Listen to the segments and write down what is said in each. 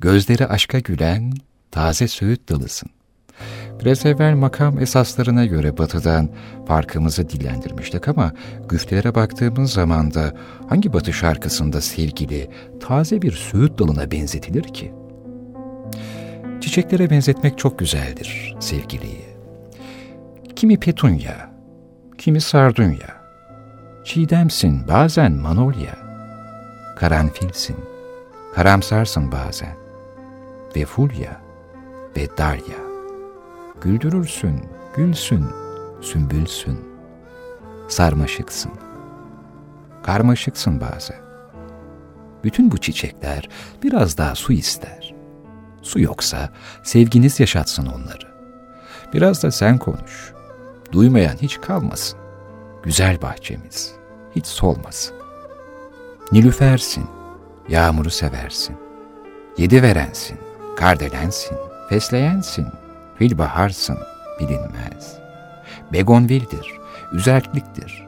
gözleri aşka gülen taze söğüt dalısın. Biraz evvel makam esaslarına göre batıdan farkımızı dillendirmiştik ama güftelere baktığımız zaman da hangi batı şarkısında sevgili taze bir söğüt dalına benzetilir ki? Çiçeklere benzetmek çok güzeldir sevgiliyi. Kimi petunya, kimi sardunya, çiğdemsin bazen manolya, karanfilsin, karamsarsın bazen, ve fulya ve darya. Güldürürsün, gülsün, sümbülsün. Sarmaşıksın. Karmaşıksın bazen. Bütün bu çiçekler biraz daha su ister. Su yoksa sevginiz yaşatsın onları. Biraz da sen konuş. Duymayan hiç kalmasın. Güzel bahçemiz hiç solmasın. Nilüfersin, yağmuru seversin. Yedi verensin, kardelensin, fesleyensin, Filbaharsın bilinmez. Begonvildir, üzerliktir.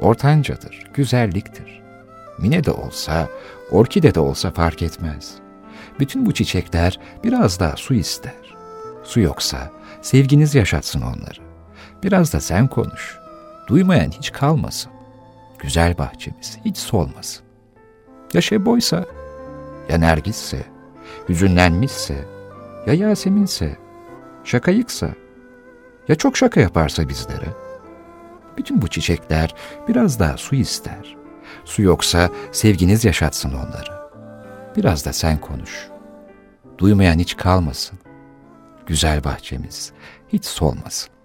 Ortancadır, güzelliktir. Mine de olsa, orkide de olsa fark etmez. Bütün bu çiçekler biraz daha su ister. Su yoksa sevginiz yaşatsın onları. Biraz da sen konuş. Duymayan hiç kalmasın. Güzel bahçemiz hiç solmasın. Ya şeboysa, ya nergisse, hüzünlenmişse, ya Yasemin'se, şakayıksa, ya çok şaka yaparsa bizlere? Bütün bu çiçekler biraz daha su ister. Su yoksa sevginiz yaşatsın onları. Biraz da sen konuş. Duymayan hiç kalmasın. Güzel bahçemiz hiç solmasın.